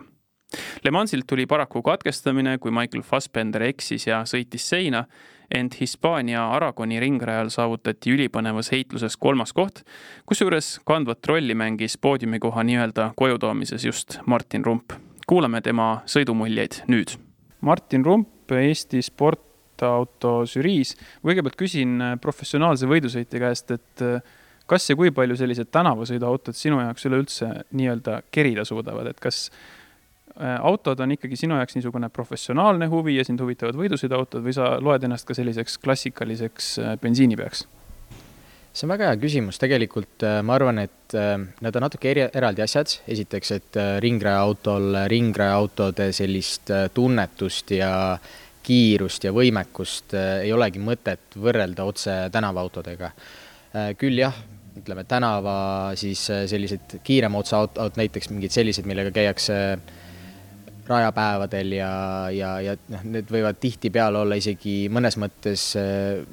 Le Mansilt tuli paraku katkestamine, kui Michael Fassbender eksis ja sõitis seina, ent Hispaania Aragoni ringrajal saavutati ülipõnevas heitluses kolmas koht, kusjuures kandvat rolli mängis poodiumikoha nii-öelda koju toomises just Martin Rump kuulame tema sõidumuljeid nüüd. Martin Rump Eesti sportauto žüriis. kõigepealt küsin professionaalse võidusõitja käest, et äh, kas ja kui palju sellised tänavasõiduautod sinu jaoks üleüldse nii-öelda kerida suudavad, et kas äh, autod on ikkagi sinu jaoks niisugune professionaalne huvi ja sind huvitavad võidusõiduautod või sa loed ennast ka selliseks klassikaliseks äh, bensiinipeaks? See on väga hea küsimus, tegelikult äh, ma arvan, et äh, need on natuke eri, eraldi asjad, esiteks, et äh, ringrajaautol, ringrajaautode sellist tunnetust ja kiirust ja võimekust ei olegi mõtet võrrelda otse tänavaautodega. küll jah, ütleme tänava siis sellised kiirema otsa autod, näiteks mingid sellised, millega käiakse rajapäevadel ja, ja, ja noh, need võivad tihtipeale olla isegi mõnes mõttes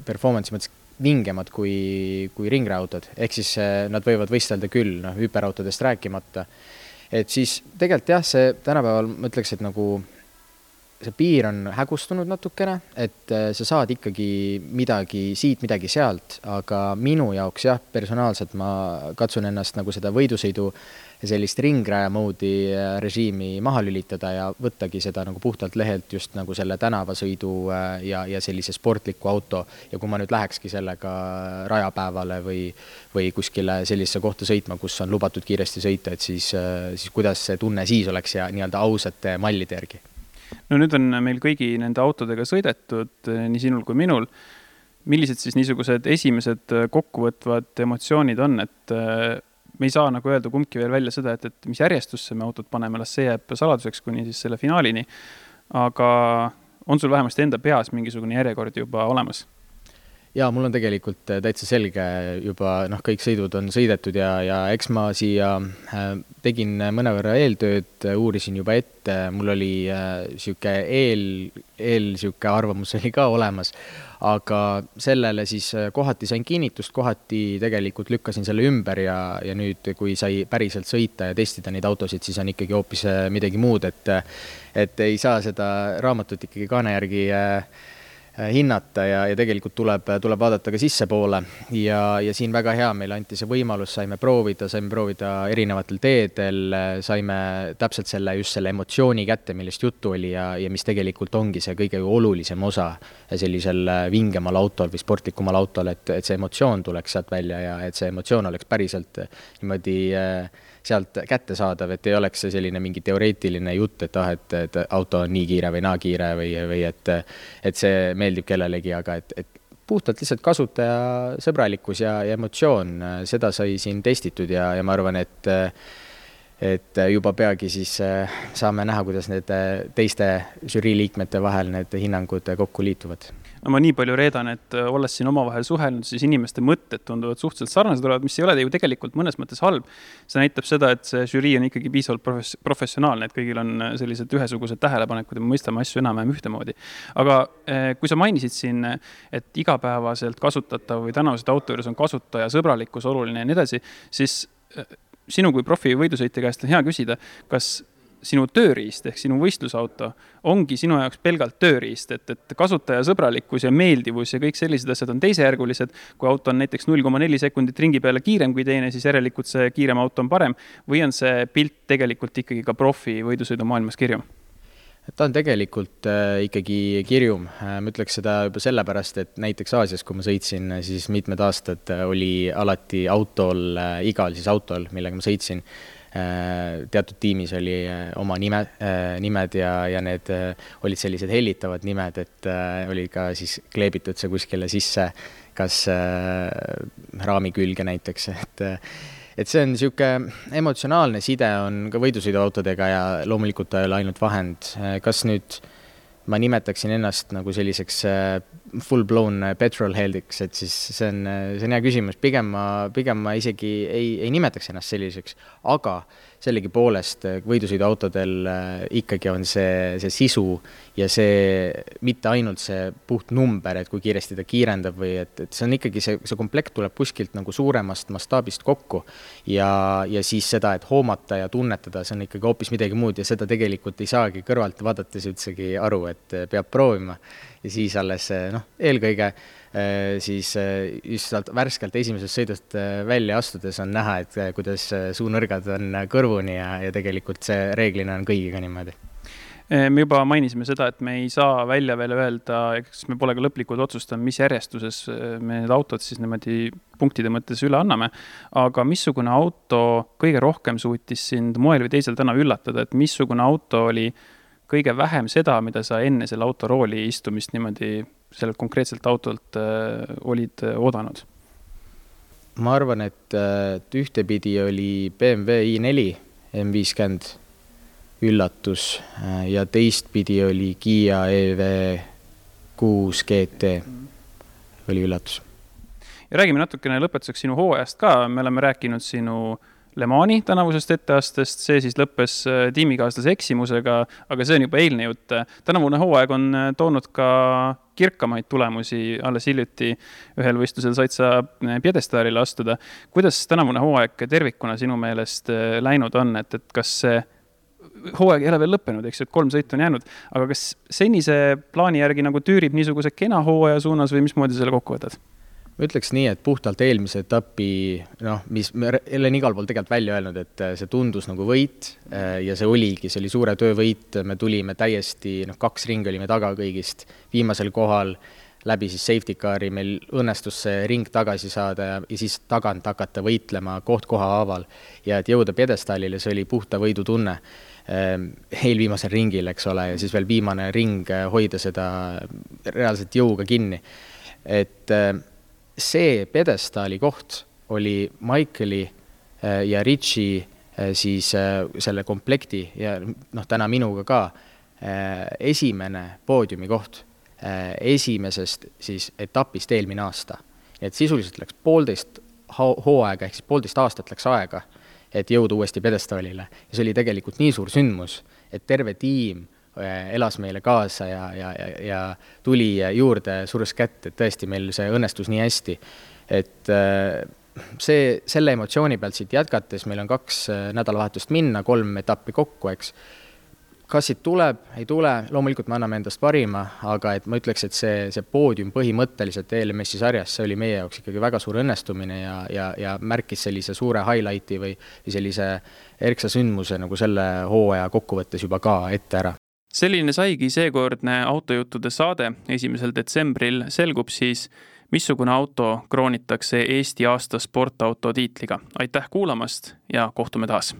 performance'i mõttes vingemad kui, kui ringrajautod, ehk siis eh, nad võivad võistelda küll, noh, hüperautodest rääkimata. et siis tegelikult jah, see tänapäeval ma ütleks, et nagu see piir on hägustunud natukene, et eh, sa saad ikkagi midagi siit, midagi sealt, aga minu jaoks jah, personaalselt ma katsun ennast nagu seda võidusõidu sellist ringraja moodi äh, režiimi maha lülitada ja võttagi seda nagu puhtalt lehelt just nagu selle tänavasõidu äh, ja, ja sellise sportliku auto ja kui ma nüüd lähekski sellega rajapäevale või, või kuskile sellisesse kohta sõitma, kus on lubatud kiiresti sõita, et siis, äh, siis kuidas see tunne siis oleks ja nii-öelda ausate mallide järgi? no nüüd on meil kõigi nende autodega sõidetud, nii sinul kui minul millised siis niisugused esimesed kokkuvõtvad emotsioonid on, et me ei saa nagu öelda kumbki veel välja seda, et, et mis järjestusse me autot paneme, las see jääb saladuseks kuni siis selle finaalini. aga on sul vähemasti enda peas mingisugune järjekord juba olemas? jaa, mul on tegelikult täitsa selge juba noh, kõik sõidud on sõidetud ja, ja eks ma siia äh, tegin mõnevõrra eeltööd, uurisin juba ette, mul oli niisugune äh, eel, eel niisugune arvamus oli ka olemas, aga sellele siis äh, kohati sain kinnitust, kohati tegelikult lükkasin selle ümber ja, ja nüüd, kui sai päriselt sõita ja testida neid autosid, siis on ikkagi hoopis äh, midagi muud, et et ei saa seda raamatut ikkagi kaane järgi äh, Äh, hinnata ja, ja tegelikult tuleb, tuleb vaadata ka sissepoole. Ja, ja siin väga hea, meile anti see võimalus, saime proovida, saime proovida erinevatel teedel, saime täpselt selle, just selle emotsiooni kätte, millest juttu oli ja, ja mis tegelikult ongi see kõige olulisem osa sellisel vingemal autol või sportlikumal autol, et, et see emotsioon tuleks sealt välja ja et see emotsioon oleks päriselt niimoodi äh, sealt kättesaadav, et ei oleks see selline mingi teoreetiline jutt, et ah, et, et auto on nii kiire või naa kiire või, või et, et see meeldib kellelegi, aga et, et puhtalt lihtsalt kasutajasõbralikkus ja, ja emotsioon, seda sai siin testitud ja, ja ma arvan, et et juba peagi siis saame näha, kuidas need teiste žürii liikmete vahel need hinnangud kokku liituvad no ma nii palju reedan, et äh, olles siin omavahel suhelnud, siis inimeste mõtted tunduvad suhteliselt sarnased olevat, mis ei ole ju tegelikult mõnes mõttes halb. see näitab seda, et see žürii on ikkagi piisavalt profes-, professionaalne, et kõigil on äh, sellised ühesugused tähelepanekud ja me mõistame asju enam-vähem ühtemoodi. aga äh, kui sa mainisid siin, et igapäevaselt kasutatav või tänavaselt auto juures on kasutajasõbralikkus oluline ja nii edasi, siis sinu kui profi võidusõitja käest on hea küsida, kas sinu tööriist ehk sinu võistlusauto ongi sinu jaoks pelgalt tööriist, et, et kasutajasõbralikkus ja meeldivus ja kõik sellised asjad on teisejärgulised. kui auto on näiteks null koma neli sekundit ringi peale kiirem kui teine, siis järelikult see kiirem auto on parem või on see pilt tegelikult ikkagi ka profi võidusõidumaailmas kirjum? ta on tegelikult äh, ikkagi kirjum äh,, ma ütleks seda juba sellepärast, et näiteks Aasias, kui ma sõitsin, siis mitmed aastad oli alati autol äh,, igal siis autol, millega ma sõitsin teatud tiimis oli äh, oma nime, äh, nimed ja, ja need olid sellised hellitavad nimed, et oli ka siis kleebitud see kuskile sisse, kas raami külge näiteks, et et see on niisugune emotsionaalne side on ka võidusõiduautodega ja loomulikult ta ei ole ainult vahend, kas nüüd ma nimetaksin ennast nagu selliseks full-blown petrolheadiks, et siis see on, see on hea küsimus, pigem ma, pigem ma isegi ei, ei nimetaks ennast selliseks, aga sellegipoolest võidusõiduautodel äh, ikkagi on see, see sisu ja see, mitte ainult see puht number, et kui kiiresti ta kiirendab või et, et see on ikkagi see, see komplekt tuleb kuskilt nagu suuremast mastaabist kokku. ja, ja siis seda, et hoomata ja tunnetada, see on ikkagi hoopis midagi muud ja seda tegelikult ei saagi kõrvalt vaadates üldsegi aru, et peab proovima ja siis alles noh, eelkõige äh, siis äh, just sealt värskelt esimesest sõidust äh, välja astudes on näha, et kuidas suunõrgad on kõrvuni ja, ja tegelikult see reeglina on kõigiga niimoodi me juba mainisime seda, et me ei saa välja veel öelda, eks me pole ka lõplikult otsustanud, mis järjestuses me need autod siis niimoodi punktide mõttes üle anname. aga missugune auto kõige rohkem suutis sind moel või teisel täna üllatada, et missugune auto oli äh, kõige vähem seda, mida sa enne selle auto rooli istumist niimoodi sellelt konkreetselt autolt äh, olid äh, oodanud? ma arvan, et, äh, et ühtepidi oli BMW i4 M50 üllatus äh, ja teistpidi oli Kiia EV6 GT oli üllatus. ja räägime natukene lõpetuseks sinu hooajast ka, me oleme rääkinud sinu äh, Le Mani tänavusest etteastest, see siis lõppes äh, tiimikaaslase eksimusega, aga see on juba eilne jutt. tänavune hooaeg on äh, toonud ka kirkamaid tulemusi, alles hiljuti ühel võistlusel said sa äh, pjedestaalile astuda. kuidas tänavune hooaeg tervikuna sinu meelest läinud on, et, et kas see hooaeg ei ole veel lõppenud, eks ju, et kolm sõitu on jäänud, aga kas senise plaani järgi nagu tüürib niisuguse kena hooaja suunas või mismoodi selle kokku võtad? Ma ütleks nii, et puhtalt eelmise etapi noh, mis me olen igal pool tegelikult välja öelnud, et äh, see tundus nagu võit äh, ja see oligi, see oli suure töövõit, me tulime täiesti noh, kaks ringi olime taga kõigist, viimasel kohal läbi siis safety car'i meil õnnestus see ring tagasi saada ja, ja siis tagant hakata võitlema koht koha haaval. ja et jõuda pjedestaalile, see oli puhta võidutunne ähm, eelviimasel ringil, eks ole, ja siis veel viimane ring äh, hoida seda reaalselt jõuga kinni. et see pjedestaali koht oli Michaeli äh, ja Richie äh, siis äh, selle komplekti ja noh, täna minuga ka, esimene poodiumi koht esimesest siis etapist eelmine aasta. et sisuliselt läks poolteist hooaega ehk siis poolteist aastat läks aega, et jõuda uuesti pjedestaalile ja see oli tegelikult nii suur sündmus, et terve tiim elas meile kaasa ja, ja, ja, ja tuli juurde, surus kätt, et tõesti, meil see õnnestus nii hästi. et äh, see, selle emotsiooni pealt siit jätkates, meil on kaks äh, nädalavahetust minna, kolm etappi kokku, eks. kas siit tuleb, ei tule, loomulikult me anname endast parima, aga et ma ütleks, et see, see poodium põhimõtteliselt ELMS-i sarjas, see oli meie jaoks ikkagi väga suur õnnestumine ja, ja, ja märkis sellise suure highlight'i või sellise erksa sündmuse nagu selle hooaja kokkuvõttes juba ka ette ära selline saigi seekordne autojuttude saade. esimesel detsembril selgub siis, missugune auto kroonitakse Eesti aasta sportauto tiitliga. aitäh kuulamast ja kohtume taas!